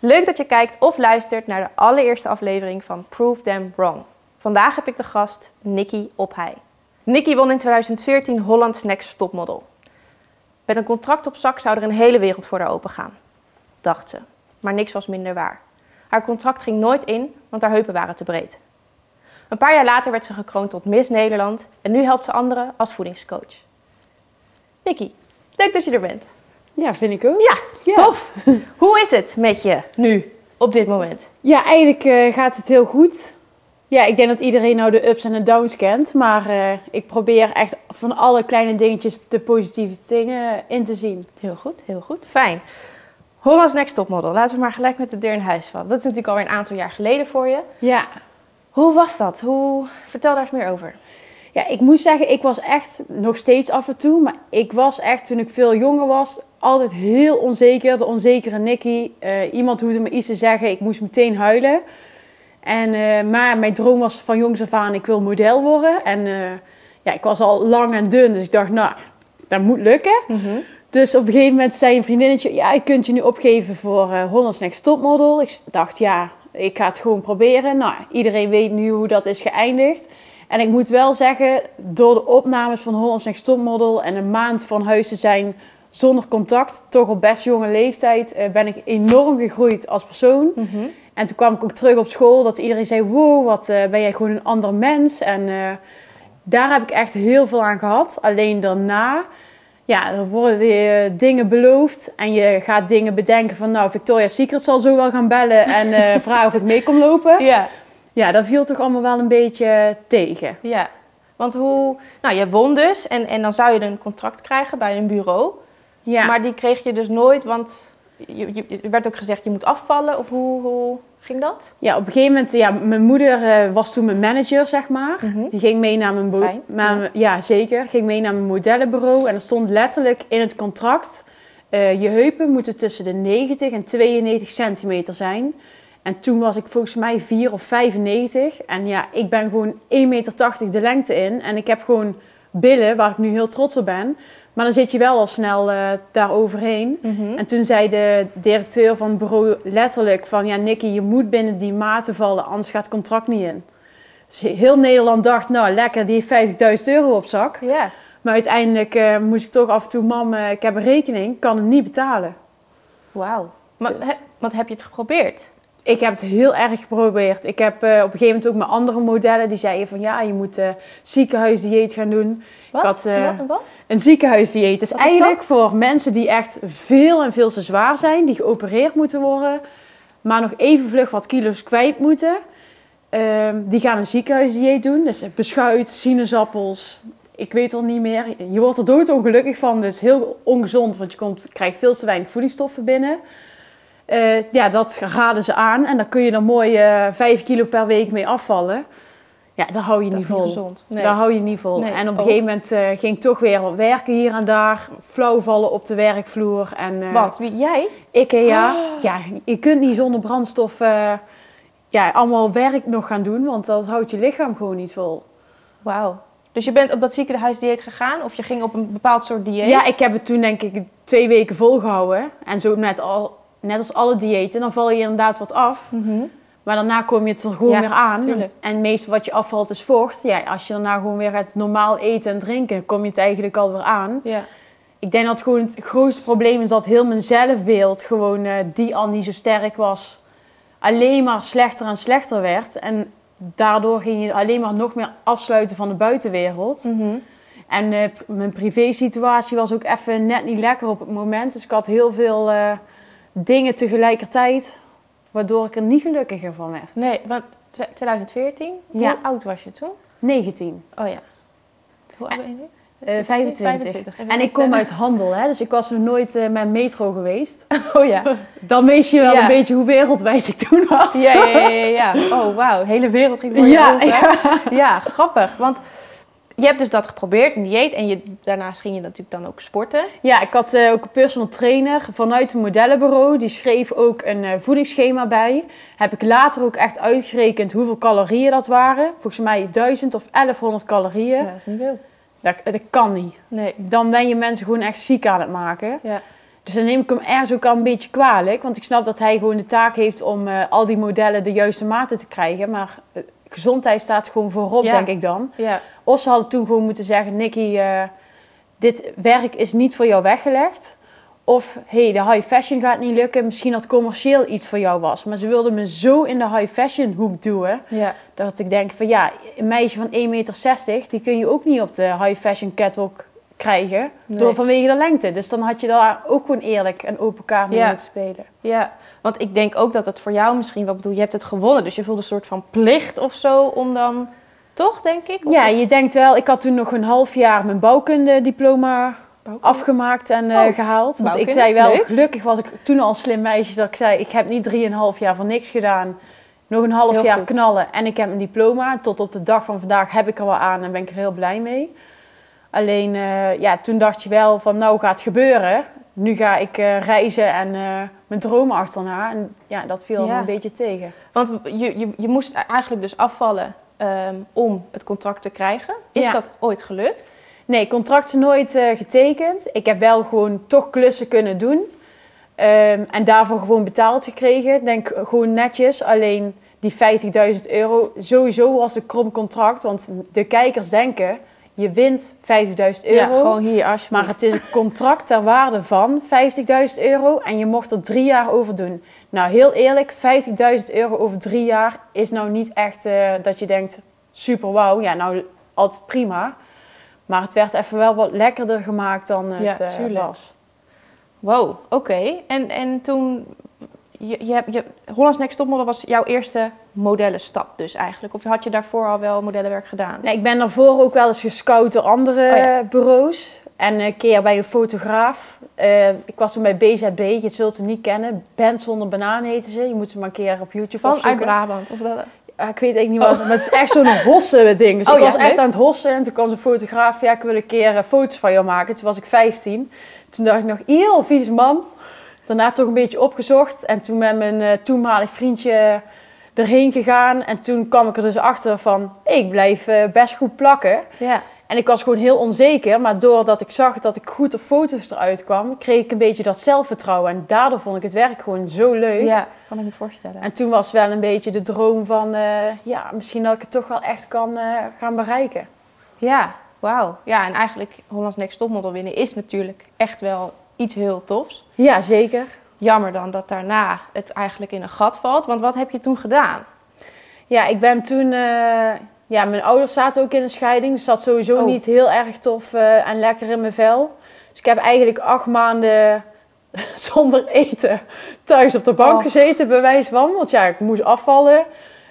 Leuk dat je kijkt of luistert naar de allereerste aflevering van Prove Them Wrong. Vandaag heb ik de gast Nikki Ophij. Nikki won in 2014 Holland's Next Topmodel. Met een contract op zak zou er een hele wereld voor haar opengaan, dacht ze. Maar niks was minder waar. Haar contract ging nooit in, want haar heupen waren te breed. Een paar jaar later werd ze gekroond tot Miss Nederland en nu helpt ze anderen als voedingscoach. Nikki, leuk dat je er bent. Ja, vind ik ook. Ja, Ja. tof. Hoe is het met je nu, op dit moment? Ja, eigenlijk eh, gaat het heel goed. Ja, ik denk dat iedereen nou de ups en de downs kent. Maar eh, ik probeer echt van alle kleine dingetjes de positieve dingen in te zien. Heel goed, heel goed. Fijn. Hollands Next Topmodel. Laten we maar gelijk met de deur in huis vallen. Dat is natuurlijk alweer een aantal jaar geleden voor je. Ja. Hoe was dat? Hoe... Vertel daar eens meer over. ja, ik moet zeggen, ik was echt nog steeds af en toe. Maar ik was echt, toen ik veel jonger was, altijd heel onzeker. De onzekere Nicky. Eh, iemand hoefde me iets te zeggen, ik moest meteen huilen. En, eh, maar mijn droom was van jongs af aan, ik wil model worden. En eh, ja, ik was al lang en dun, dus ik dacht, nou, dat moet lukken. Dus op een gegeven moment zei een vriendinnetje, ja, ik kunt je nu opgeven voor eh Holland's Next Topmodel. Ik dacht, ja, ik ga het gewoon proberen. Nou, iedereen weet nu hoe dat is geëindigd. En ik moet wel zeggen, door de opnames van Holland's Next Topmodel en een maand van huis te zijn zonder contact, toch op best jonge leeftijd, eh, ben ik enorm gegroeid als persoon. En toen kwam ik ook terug op school dat iedereen zei, wow, wat eh, ben jij gewoon een ander mens. En eh, daar heb ik echt heel veel aan gehad. Alleen daarna, ja, er worden eh, dingen beloofd en je gaat dingen bedenken van, nou, Victoria's Secret zal zo wel gaan bellen en eh, vragen of ik mee kom lopen. Ja, Ja, dat viel toch allemaal wel een beetje tegen. ja. Want hoe... Nou, je won dus en, en dan zou je een contract krijgen bij een bureau. Ja. Maar die kreeg je dus nooit, want je, je, er werd ook gezegd je moet afvallen. Of hoe, hoe ging dat? Ja, op een gegeven moment, ja, mijn moeder eh, was toen mijn manager, zeg maar. Mhm. Die ging mee naar mijn, Fijn, naar- ja. zeker. Ging mee naar mijn modellenbureau en er stond letterlijk in het contract: eh, je heupen moeten tussen de 90 en 92 centimeter zijn. En toen was ik volgens mij 4 of 95. En ja, ik ben gewoon 1,80 meter de lengte in. En ik heb gewoon billen waar ik nu heel trots op ben. Maar dan zit je wel al snel eh daar overheen. En toen zei de directeur van het bureau letterlijk van... Ja, Nicky, je moet binnen die maten vallen, anders gaat het contract niet in. Dus heel Nederland dacht, nou lekker, die heeft 50.000 euro op zak. Ja. Maar uiteindelijk eh, moest ik toch af en toe... Mam, eh, ik heb een rekening, kan het niet betalen. Wauw. Maar Dus- he- wat heb je het geprobeerd? Ik heb het heel erg geprobeerd. Ik heb eh, op een gegeven moment ook met andere modellen... die zeiden van, ja, je moet eh ziekenhuisdieet gaan doen. Wat? had, eh, wat? wat? Een ziekenhuisdieet is Wat is eigenlijk voor mensen die echt veel en veel te zwaar zijn, die geopereerd moeten worden, maar nog even vlug wat kilo's kwijt moeten. Ehm, die gaan een ziekenhuisdieet doen. Dus beschuit, sinaasappels, ik weet al niet meer. Je wordt er doodongelukkig van, dus heel ongezond, want je komt, krijgt veel te weinig voedingsstoffen binnen. Eh, ja, dat raden ze aan en dan kun je er mooi eh 5 kilo per week mee afvallen. Ja, dat hou je Dat niet vol. gezond. Nee. Daar hou je niet vol. Nee, en op een gegeven moment eh, ging ik toch weer wat werken hier en daar. Flauw vallen op de werkvloer. En, Wat? Wie, jij? Ik, ja, Ah. ja, je kunt niet zonder brandstof ja, allemaal werk nog gaan doen. Want dat houdt je lichaam gewoon niet vol. Wauw. Dus je bent op dat ziekenhuisdieet gegaan? Of je ging op een bepaald soort dieet? Ja, ik heb het toen denk ik twee weken volgehouden. En zo net, al, net als alle diëten, dan val je inderdaad wat af. Mhm. Maar daarna kom je het er gewoon Ja, weer aan. tuurlijk. En het meeste wat je afvalt is vocht. Ja, als je daarna gewoon weer gaat normaal eten en drinken, kom je het eigenlijk alweer aan. Ja. Ik denk dat gewoon het grootste probleem is dat heel mijn zelfbeeld gewoon eh, die al niet zo sterk was. Alleen maar slechter en slechter werd. En daardoor ging je alleen maar nog meer afsluiten van de buitenwereld. Mhm. En eh, mijn privé-situatie was ook even net niet lekker op het moment. Dus ik had heel veel eh, dingen tegelijkertijd, waardoor ik er niet gelukkiger van werd. Nee, want tw- 2014? Ja. Hoe oud was je toen? 19, Oh ja. Hoe oud ben je nu? eh 25. 25. Even En ik kom uit handel, hè, dus ik was nog nooit eh, met metro geweest. Oh ja. Dan mees je wel Ja. een beetje hoe wereldwijs ik toen was. Ja, ja, ja, ja, ja. Oh, wauw. De hele wereld ging voor je Ja, open. ja. Ja, grappig. Want je hebt dus dat geprobeerd, een dieet. En je, daarnaast ging je natuurlijk dan ook sporten. Ja, ik had eh, ook een personal trainer vanuit een modellenbureau. Die schreef ook een eh, voedingsschema bij. Heb ik later ook echt uitgerekend hoeveel calorieën dat waren. Volgens mij 1000 of 1100 calorieën. Ja, dat is niet veel. Dat, dat kan niet. Nee. Dan ben je mensen gewoon echt ziek aan het maken. Ja. Dus dan neem ik hem ergens ook al een beetje kwalijk. Want ik snap dat hij gewoon de taak heeft om eh, al die modellen de juiste maten te krijgen. Maar gezondheid staat gewoon voorop, Ja. denk ik dan. Ja, Of ze hadden toen gewoon moeten zeggen: Nicky, eh, dit werk is niet voor jou weggelegd. Of hey, de high fashion gaat niet lukken. Misschien dat commercieel iets voor jou was. Maar ze wilden me zo in de high fashion hoek duwen. ja, Dat ik denk van ja, een meisje van 1,60 meter, die kun je ook niet op de high fashion catwalk krijgen. Nee. Door vanwege de lengte. Dus dan had je daar ook gewoon eerlijk en open kaart mee Ja. moeten spelen. ja. Want ik denk ook dat het voor jou misschien, wat bedoel, je hebt het gewonnen. Dus je voelt een soort van plicht of zo om dan, toch denk ik? Of- Ja, je denkt wel, ik had toen nog een half jaar mijn bouwkunde diploma afgemaakt en eh, Oh, gehaald. Want ik zei wel, leuk. gelukkig was ik toen al een slim meisje dat ik zei, ik heb niet drieënhalf jaar voor niks gedaan. Nog een half Heel jaar goed. knallen en ik heb een diploma. Tot op de dag van vandaag heb ik er wel aan en ben ik er heel blij mee. Alleen, eh, ja, toen dacht je wel van, nou gaat het gebeuren. Nu ga ik eh, reizen en mijn dromen achterna. En ja, dat viel me een beetje tegen. Want je, je, je moest eigenlijk dus afvallen ehm, om het contract te krijgen. Is Ja. dat ooit gelukt? Nee, contracten nooit eh, getekend. Ik heb wel gewoon toch klussen kunnen doen. Ehm, en daarvoor gewoon betaald gekregen. Ik Denk gewoon netjes. Alleen die 50.000 euro, sowieso was een krom contract. Want de kijkers denken, je wint 50.000 euro. Ja, gewoon hier alsjeblieft. Maar het is een contract ter waarde van 50.000 euro en je mocht er drie jaar over doen. Nou, heel eerlijk, 50.000 euro over drie jaar is nou niet echt eh, dat je denkt, super wauw. Ja, nou, altijd prima. Maar het werd even wel wat lekkerder gemaakt dan het Ja, tuurlijk. was. Wow, oké. En, en toen, je, je, je, Hollands Next Topmodel was jouw eerste modellenstap dus eigenlijk? Of had je daarvoor al wel modellenwerk gedaan? Nee, ik ben daarvoor ook wel eens gescout door andere Oh ja. eh, bureaus. En een keer bij een fotograaf. Eh, ik was toen bij BZB, je zult ze niet kennen. Band zonder banaan heten ze. Je moet ze maar een keer op YouTube Van uit opzoeken. Brabant? Of dat? Ik weet eigenlijk niet wat, maar het is echt zo'n hossen ding. Dus Oh ik ja, was echt leuk. aan het hossen en toen kwam zo'n fotograaf. Ja, ik wil een keer eh, foto's van jou maken. Toen was ik 15. Toen dacht ik nog, heel vies man. Daarna toch een beetje opgezocht. En toen met mijn eh, toenmalig vriendje erheen gegaan. En toen kwam ik er dus achter van, hey, ik blijf eh, best goed plakken. Ja. En ik was gewoon heel onzeker. Maar doordat ik zag dat ik goed op foto's eruit kwam, kreeg ik een beetje dat zelfvertrouwen. En daardoor vond ik het werk gewoon zo leuk. ja, kan ik me voorstellen. En toen was wel een beetje de droom van, eh, ja, misschien dat ik het toch wel echt kan gaan bereiken. Ja, wauw. Ja, en eigenlijk Hollands Next Topmodel winnen is natuurlijk echt wel iets heel tofs. Ja, zeker. Jammer dan dat daarna het eigenlijk in een gat valt. Want wat heb je toen gedaan? Ja, ik ben toen, eh, ja, mijn ouders zaten ook in een scheiding. Dus dat sowieso Oh. niet heel erg tof eh, en lekker in mijn vel. Dus ik heb eigenlijk acht maanden zonder eten thuis op de bank Oh. gezeten, bij wijze van. Want ja, ik moest afvallen.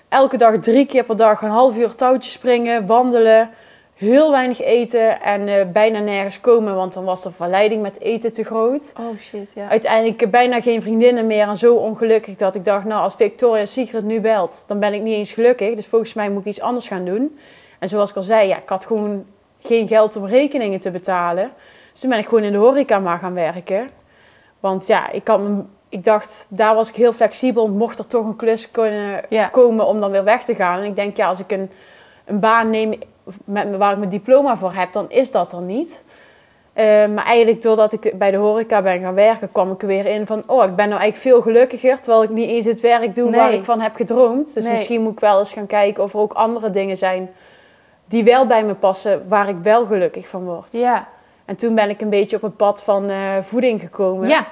Elke dag drie keer per dag een half uur touwtjes springen, wandelen. Heel weinig eten en eh, bijna nergens komen, want dan was de verleiding met eten te groot. Oh shit, ja. Uiteindelijk bijna geen vriendinnen meer en zo ongelukkig dat ik dacht, nou als Victoria's Secret nu belt, dan ben ik niet eens gelukkig. Dus volgens mij moet ik iets anders gaan doen. En zoals ik al zei, ja, ik had gewoon geen geld om rekeningen te betalen. Dus toen ben ik gewoon in de horeca maar gaan werken. Want ja, ik, had, ik dacht, daar was ik heel flexibel. Mocht er toch een klus kunnen Ja. komen om dan weer weg te gaan. En ik denk, ja, als ik een, een baan neem met, me- waar ik mijn diploma voor heb, dan is dat er niet. Eh, maar eigenlijk doordat ik bij de horeca ben gaan werken, kwam ik er weer in van... oh, ik ben nou eigenlijk veel gelukkiger, terwijl ik niet eens het werk doe waar ik van heb gedroomd. Dus Nee. misschien moet ik wel eens gaan kijken of er ook andere dingen zijn die wel bij me passen, waar ik wel gelukkig van word. Ja. En toen ben ik een beetje op het pad van eh, voeding gekomen. Ja.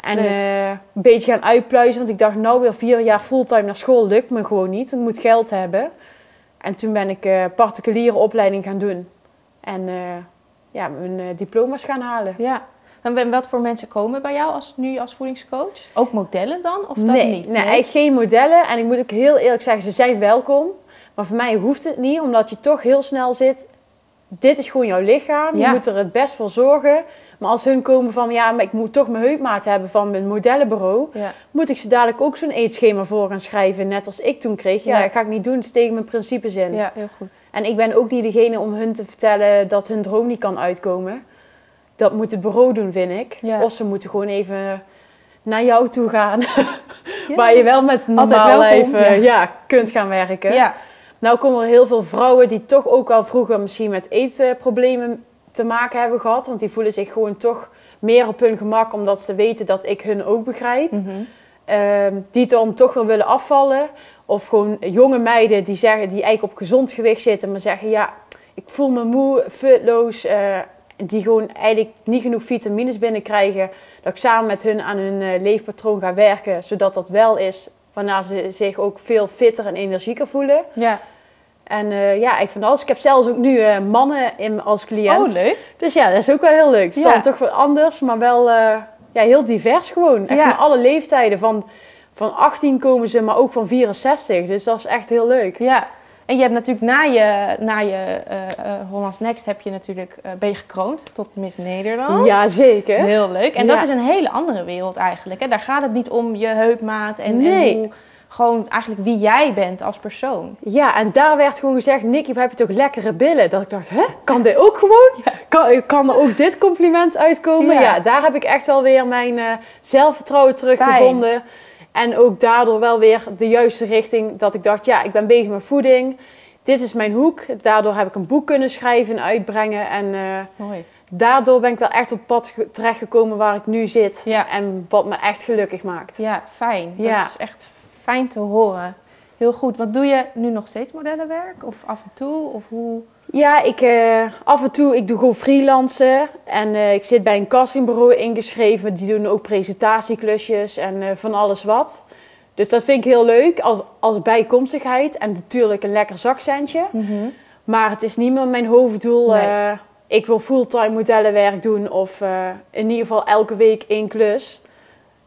En eh, een beetje gaan uitpluizen, want ik dacht, nou weer vier jaar fulltime naar school lukt me gewoon niet. Want ik moet geld hebben. En toen ben ik eh, particuliere opleiding gaan doen. En eh, ja, mijn eh, diploma's gaan halen. Ja. En wa- wat voor mensen komen bij jou als, nu als voedingscoach? Ook modellen dan? Of dat nee, niet? nee, eigenlijk geen modellen. En ik moet ook heel eerlijk zeggen, ze zijn welkom. Maar voor mij hoeft het niet, omdat je toch heel snel zit. Dit is gewoon jouw lichaam. Je moet er het best voor zorgen. Maar als hun komen van, ja, maar ik moet toch mijn heupmaat hebben van mijn modellenbureau. Ja. Moet ik ze dadelijk ook zo'n eetschema voor gaan schrijven, net als ik toen kreeg? Ja, Ja. dat ga ik niet doen. Het is tegen mijn principes in. ja, heel goed. En ik ben ook niet degene om hun te vertellen dat hun droom niet kan uitkomen. Dat moet het bureau doen, vind ik. Ja. Of ze moeten gewoon even naar jou toe gaan. Waar je wel met normaal welkom, leven ja. ja. kunt gaan werken. Ja. Nou komen er heel veel vrouwen die toch ook al vroeger misschien met eetproblemen te maken hebben gehad. Want die voelen zich gewoon toch meer op hun gemak, omdat ze weten dat ik hun ook begrijp. Mhm. Ehm, die dan toch wel willen afvallen. Of gewoon jonge meiden die zeggen, die eigenlijk op gezond gewicht zitten, maar zeggen ja, ik voel me moe, futloos. eh, die gewoon eigenlijk niet genoeg vitamines binnenkrijgen. Dat ik samen met hun aan hun eh, leefpatroon ga werken, zodat dat wel is. Waarna ze zich ook veel fitter en energieker voelen. Ja. En eh, ja, ik vind alles. Ik heb zelfs ook nu eh, mannen in, als cliënt. Oh, leuk. Dus ja, dat is ook wel heel leuk. Het is Ja. dan toch wel anders, maar wel eh, ja, heel divers gewoon. Echt Ja. van alle leeftijden. Van, van 18 komen ze, maar ook van 64. Dus dat is echt heel leuk. Ja. En je hebt natuurlijk na je, na je Hollands Next heb je natuurlijk, ben je gekroond tot Miss Nederland. Ja, zeker. Heel leuk. En Ja. dat is een hele andere wereld eigenlijk. Hè? Daar gaat het niet om je heupmaat en, Nee. en hoe, gewoon eigenlijk wie jij bent als persoon. Ja, en daar werd gewoon gezegd, Nicky, heb je toch lekkere billen? Dat ik dacht, hè, kan dit ook gewoon? Kan, kan er ook dit compliment uitkomen? Ja. Ja, daar heb ik echt wel weer mijn eh, zelfvertrouwen teruggevonden. En ook daardoor wel weer de juiste richting. Dat ik dacht, ja, ik ben bezig met voeding. Dit is mijn hoek. Daardoor heb ik een boek kunnen schrijven en uitbrengen. En eh, Mooi. daardoor ben ik wel echt op pad ge- terechtgekomen waar ik nu zit. Ja. En wat me echt gelukkig maakt. Ja, fijn. Ja. Dat is echt fijn te horen. Heel goed. Wat doe je nu nog steeds modellenwerk? Of af en toe? Of hoe? Ja, ik eh, af en toe, ik doe gewoon freelancen. En eh, ik zit bij een castingbureau ingeschreven. Die doen ook presentatieklusjes en eh, van alles wat. Dus dat vind ik heel leuk als, als bijkomstigheid. En natuurlijk een lekker zakcentje. Maar het is niet meer mijn hoofddoel. Nee. ik wil fulltime modellenwerk doen of in ieder geval elke week één klus.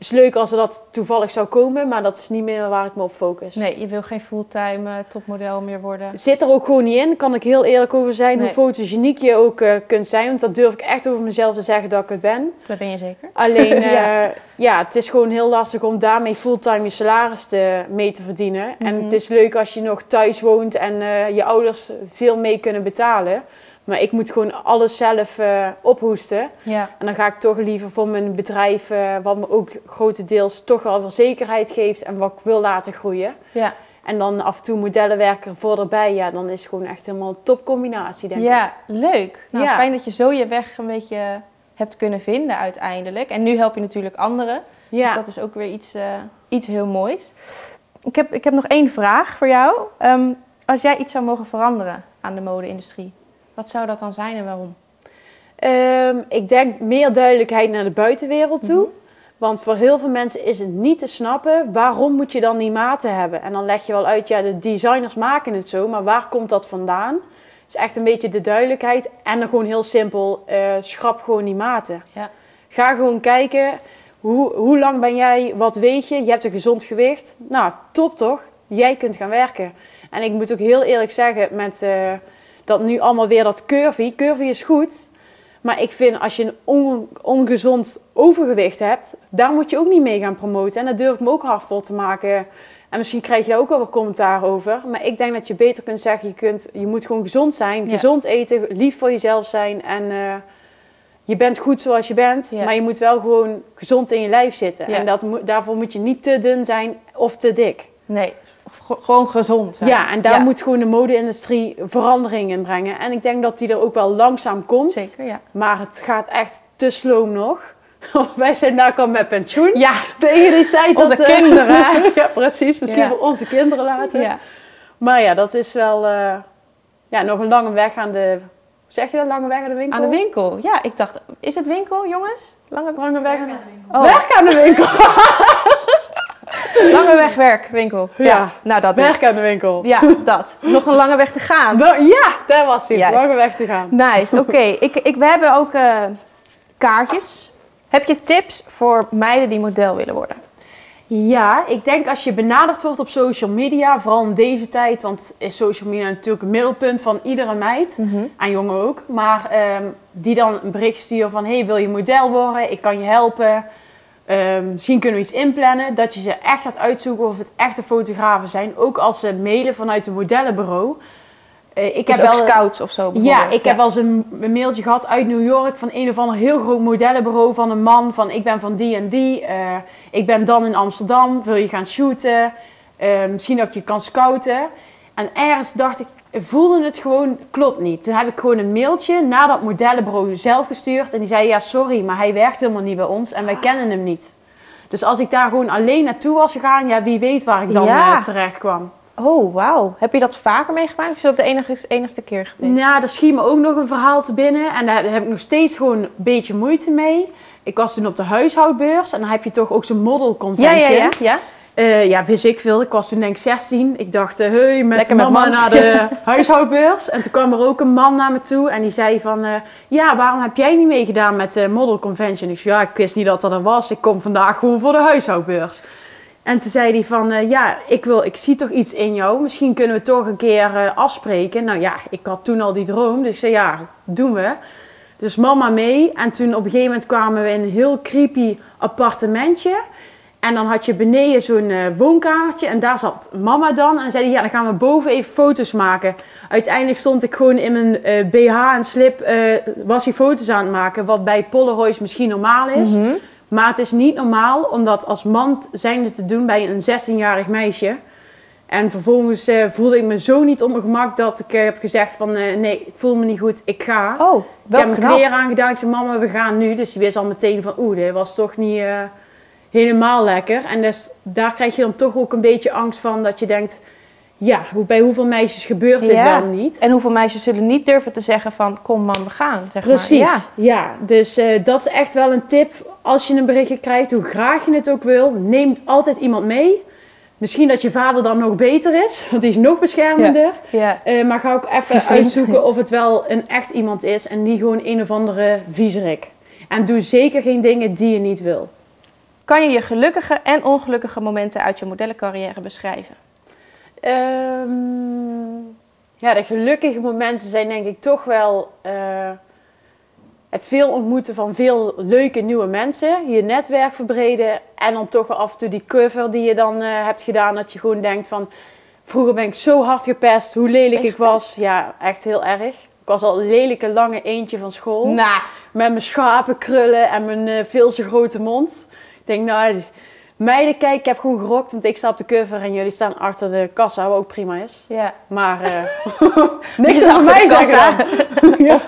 Is leuk als er dat toevallig zou komen, maar dat is niet meer waar ik me op focus. Nee, je wil geen fulltime eh, topmodel meer worden. Zit er ook gewoon niet in, kan ik heel eerlijk over zijn. Nee. Hoe fotogeniek je ook eh, kunt zijn. Want dat durf ik echt over mezelf te zeggen dat ik het ben. Dat ben je zeker. Alleen, Ja. ja. ja, het is gewoon heel lastig om daarmee fulltime je salaris te, mee te verdienen. En Mhm. het is leuk als je nog thuis woont en eh, je ouders veel mee kunnen betalen. Maar ik moet gewoon alles zelf eh, ophoesten. Ja. En dan ga ik toch liever voor mijn bedrijf, eh, wat me ook grotendeels toch wel zekerheid geeft en wat ik wil laten groeien. Ja. En dan af en toe modellenwerker voor erbij, ja, dan is het gewoon echt helemaal een topcombinatie, denk ik. Ja, leuk. Nou, Ja. fijn dat je zo je weg een beetje hebt kunnen vinden uiteindelijk. En nu help je natuurlijk anderen. Dus Ja. dat is ook weer iets, eh, iets heel moois. Ik heb, ik heb nog één vraag voor jou. Ehm, als jij iets zou mogen veranderen aan de mode-industrie, wat zou dat dan zijn en waarom? Ehm, ik denk meer duidelijkheid naar de buitenwereld toe. Want voor heel veel mensen is het niet te snappen waarom moet je dan die maten hebben. En dan leg je wel uit, ja, de designers maken het zo, maar waar komt dat vandaan? Dus echt een beetje de duidelijkheid. En dan gewoon heel simpel, eh, schrap gewoon die maten. Ja. Ga gewoon kijken, hoe, hoe lang ben jij, wat weeg je? Je hebt een gezond gewicht. Nou, top toch? Jij kunt gaan werken. En ik moet ook heel eerlijk zeggen, met eh, dat nu allemaal weer dat curvy. Curvy is goed, maar ik vind als je een on- ongezond overgewicht hebt, daar moet je ook niet mee gaan promoten. En daar durf ik me ook hard voor te maken. En misschien krijg je daar ook wel wat commentaar over. Maar ik denk dat je beter kunt zeggen, je, kunt, je moet gewoon gezond zijn. Ja. Gezond eten, lief voor jezelf zijn. En eh, je bent goed zoals je bent. Ja. Maar je moet wel gewoon gezond in je lijf zitten. Ja. En dat, daarvoor moet je niet te dun zijn of te dik. Nee, gewoon gezond. Ja, en daar Ja, moet gewoon de mode-industrie verandering in brengen. En ik denk dat die er ook wel langzaam komt. Zeker, ja. Maar het gaat echt te sloom nog. Wij zijn daar al met pensioen. Ja, Tegen die tijd Onze dat... eh, kinderen. ja, precies. Misschien Ja. voor onze kinderen later. ja. Maar ja, dat is wel eh, ja, nog een lange weg aan de... Zeg je dat? Lange weg aan de winkel? Aan de winkel. Ja, ik dacht, is het winkel, jongens? Lange, Lange weg aan de, oh, Werk aan de winkel. lange weg werkwinkel. Ja. Ja. nou dat. Werk aan de winkel. Ja, dat. Nog een lange weg te gaan. Ja, daar was hij. Lange weg te gaan. Nice, oké. Ik, ik, we hebben ook eh, kaartjes. Heb je tips voor meiden die model willen worden? Ja, ik denk als je benaderd wordt op social media, vooral in deze tijd, want is social media natuurlijk het middelpunt van iedere meid, en jongen ook, maar ehm, die dan een bericht sturen van, hey, wil je model worden? Ik kan je helpen. Ehm, misschien kunnen we iets inplannen, dat je ze echt gaat uitzoeken of het echte fotografen zijn, ook als ze mailen vanuit een modellenbureau. Eh, ik Ik heb wel scouts of zo ja, ik heb wel eens een, een mailtje gehad uit New York van een of ander heel groot modellenbureau van een man. Van ik ben van die en die. eh, ik ben dan in Amsterdam. Wil je gaan shooten? Eh, misschien dat ik je kan scouten. En ergens dacht ik, voelde het gewoon, klopt niet. Toen heb ik gewoon een mailtje naar dat modellenbureau zelf gestuurd. En die zei, ja sorry, maar hij werkt helemaal niet bij ons en wij kennen hem niet. Dus als ik daar gewoon alleen naartoe was gegaan, ja wie weet waar ik dan Ja. eh, terecht kwam. Oh, wauw. Heb je dat vaker meegemaakt? Of is dat de enige, enigste keer geweest? Ja, daar schiet me ook nog een verhaal te binnen. En daar heb ik nog steeds gewoon een beetje moeite mee. Ik was toen op de huishoudbeurs en dan heb je toch ook zo'n model ja, ja, ja, ja. Eh, ja, wist ik veel. Ik was toen denk ik 16. Ik dacht, eh, hey, met Lekker mama naar de huishoudbeurs. En toen kwam er ook een man naar me toe en die zei van... eh, ja, waarom heb jij niet meegedaan met de model convention? Ik zei, ja, ik wist niet dat dat er was. Ik kom vandaag gewoon voor de huishoudbeurs. En toen zei hij van, ja, ik, wil, ik zie toch iets in jou. Misschien kunnen we toch een keer afspreken. Nou ja, ik had toen al die droom. Dus ik zei, ja, doen we. Dus mama mee. En toen op een gegeven moment kwamen we in een heel creepy appartementje. En dan had je beneden zo'n eh, woonkamertje. En daar zat mama dan. En zei ja, dan gaan we boven even foto's maken. Uiteindelijk stond ik gewoon in mijn eh, BH en slip, eh, was hij foto's aan het maken. Wat bij Polaroids misschien normaal is. Mhm. Maar het is niet normaal om dat als man zijnde te doen bij een 16-jarig meisje. En vervolgens eh, voelde ik me zo niet op mijn gemak dat ik eh, heb gezegd van eh, nee, ik voel me niet goed, ik ga. Oh, ik wel heb mijn knap. kleren aangedaan, ik zei mama we gaan nu. Dus die wist al meteen van oeh, dit was toch niet eh, helemaal lekker. En dus daar krijg je dan toch ook een beetje angst van dat je denkt, ja, bij hoeveel meisjes gebeurt dit Ja. wel niet? En hoeveel meisjes zullen niet durven te zeggen van, kom man, we gaan. Zeg Precies, Maar. ja. Ja. Dus eh, dat is echt wel een tip. Als je een berichtje krijgt, hoe graag je het ook wil, neem altijd iemand mee. Misschien dat je vader dan nog beter is, want die is nog beschermender. Ja. Eh, maar ga ook even uitzoeken of het wel een echt iemand is en niet gewoon een of andere viezerik. En doe zeker geen dingen die je niet wil. Kan je je gelukkige en ongelukkige momenten uit je modellencarrière beschrijven? Ehm, ja, de gelukkige momenten zijn denk ik toch wel eh, het veel ontmoeten van veel leuke nieuwe mensen. Je netwerk verbreden en dan toch af en toe die cover die je dan eh, hebt gedaan. Dat je gewoon denkt van, vroeger ben ik zo hard gepest, hoe lelijk Echt? ik was. Ja, echt heel erg. Ik was al een lelijke lange eentje van school. Nou, Met mijn schapenkrullen en mijn eh, veel te grote mond. Ik denk, nou, meiden, kijk, ik heb gewoon gerokt. Want ik sta op de cover en jullie staan achter de kassa, wat ook prima is. ja. Maar eh, niks over mij zeggen. Ja.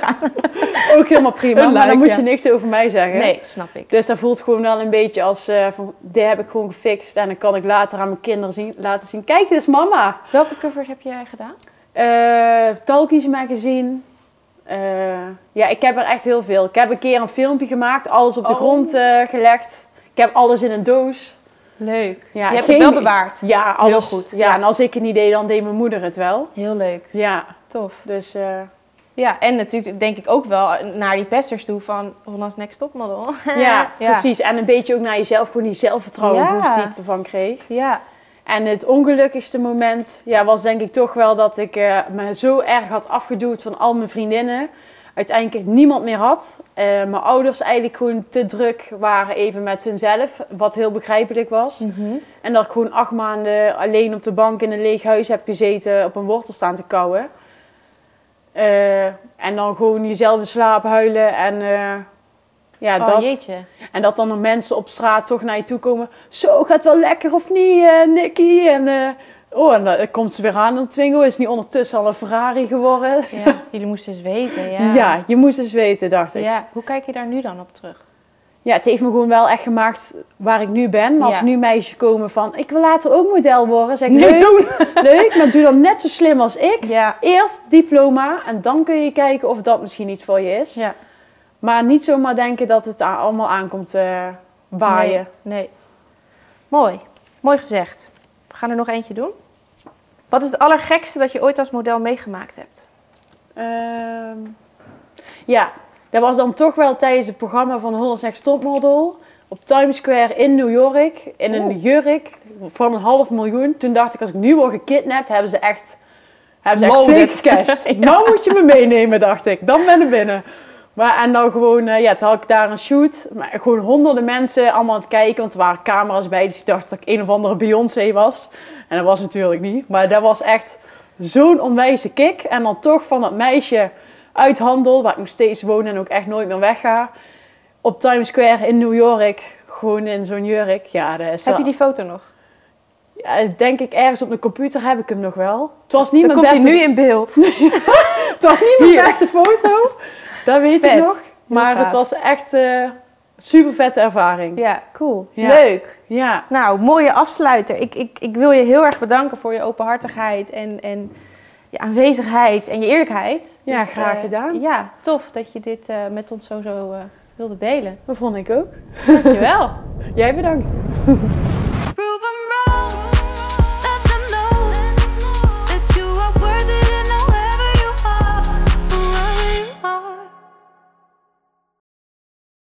Ook helemaal prima, maar dan moet ja. je niks over mij zeggen. Nee, snap ik. Dus dat voelt gewoon wel een beetje als, eh, van, dit heb ik gewoon gefixt. En dan kan ik later aan mijn kinderen zien, laten zien, kijk, dit is mama. Welke covers heb jij gedaan? Eh Talkies magazine. Eh, ja, ik heb er echt heel veel. Ik heb een keer een filmpje gemaakt, alles op de Oh. grond gelegd. Ik heb alles in een doos. Leuk. Ja, je hebt geen- het wel bewaard. Ja, alles. goed, Ja, ja. en als ik het niet deed, dan deed mijn moeder het wel. Heel leuk. Ja, Tof. dus eh, Ja, en natuurlijk denk ik ook wel naar die pesters toe van Hollands Next Topmodel. ja, precies. En een beetje ook naar jezelf, gewoon die zelfvertrouwen Ja. boost die ik ervan kreeg. Ja. En het ongelukkigste moment ja, was denk ik toch wel dat ik eh, me zo erg had afgeduwd van al mijn vriendinnen. Uiteindelijk niemand meer had. Eh, mijn ouders eigenlijk gewoon te druk waren even met hunzelf, wat heel begrijpelijk was. Mhm. En dat ik gewoon acht maanden alleen op de bank in een leeg huis heb gezeten, op een wortel staan te kauwen. Eh, en dan gewoon jezelf in slaap huilen en eh, ja, oh dat. jeetje. En dat dan nog mensen op straat toch naar je toe komen. Zo, gaat het wel lekker of niet, Nicky? En, oh, en dan komt ze weer aan op Twingo. Is niet ondertussen al een Ferrari geworden? Ja, jullie moesten eens weten. Ja. Ja, je moest eens weten, dacht ik. Ja. Ja, Hoe kijk je daar nu dan op terug? het heeft me gewoon wel echt gemaakt waar ik nu ben. Maar als Ja. nu meisjes komen van, ik wil later ook model worden. Zeg ik, Nee, leuk, leuk, maar doe dan net zo slim als ik. Ja. Eerst diploma en dan kun je kijken of dat misschien niet voor je is. Ja. Maar niet zomaar denken dat het allemaal aankomt eh waaien. Nee, nee. Mooi. Mooi gezegd. We gaan er nog eentje doen. Wat is het allergekste dat je ooit als model meegemaakt hebt? Ehm, ja, dat was dan toch wel tijdens het programma van Holland's Next Topmodel. Op Times Square in New York. In een jurk van een half miljoen. Toen dacht ik, als ik nu word gekidnapt, hebben ze echt, hebben ze echt cash. Nou moet je me meenemen, dacht ik. Dan ben ik binnen. Maar, en dan gewoon, eh, ja, toen had ik daar een shoot. Maar gewoon honderden mensen allemaal aan het kijken. Want er waren camera's bij. Dus ik dacht dat ik een of andere Beyoncé was. En dat was natuurlijk niet. Maar dat was echt zo'n onwijze kick. En dan toch van dat meisje uit Handel, waar ik nog steeds woon en ook echt nooit meer wegga. Op Times Square in New York. Gewoon in zo'n jurk. Ja, dat is Heb wel- je die foto nog? eh, denk ik ergens op de computer heb ik hem nog wel. Het was niet Dan mijn komt hij nu in beeld. het was niet mijn Hier. beste foto. Dat weet Vet. ik nog. Maar het was echt eh super vette ervaring. Ja, cool. Ja. Leuk. Ja. Nou, mooie afsluiter. Ik, ik, ik wil je heel erg bedanken voor je openhartigheid en, en je aanwezigheid en je eerlijkheid. Ja, Dus, graag eh, gedaan. Ja, tof dat je dit eh, met ons zo, zo eh, wilde delen. Dat vond ik ook. Dankjewel. Jij bedankt.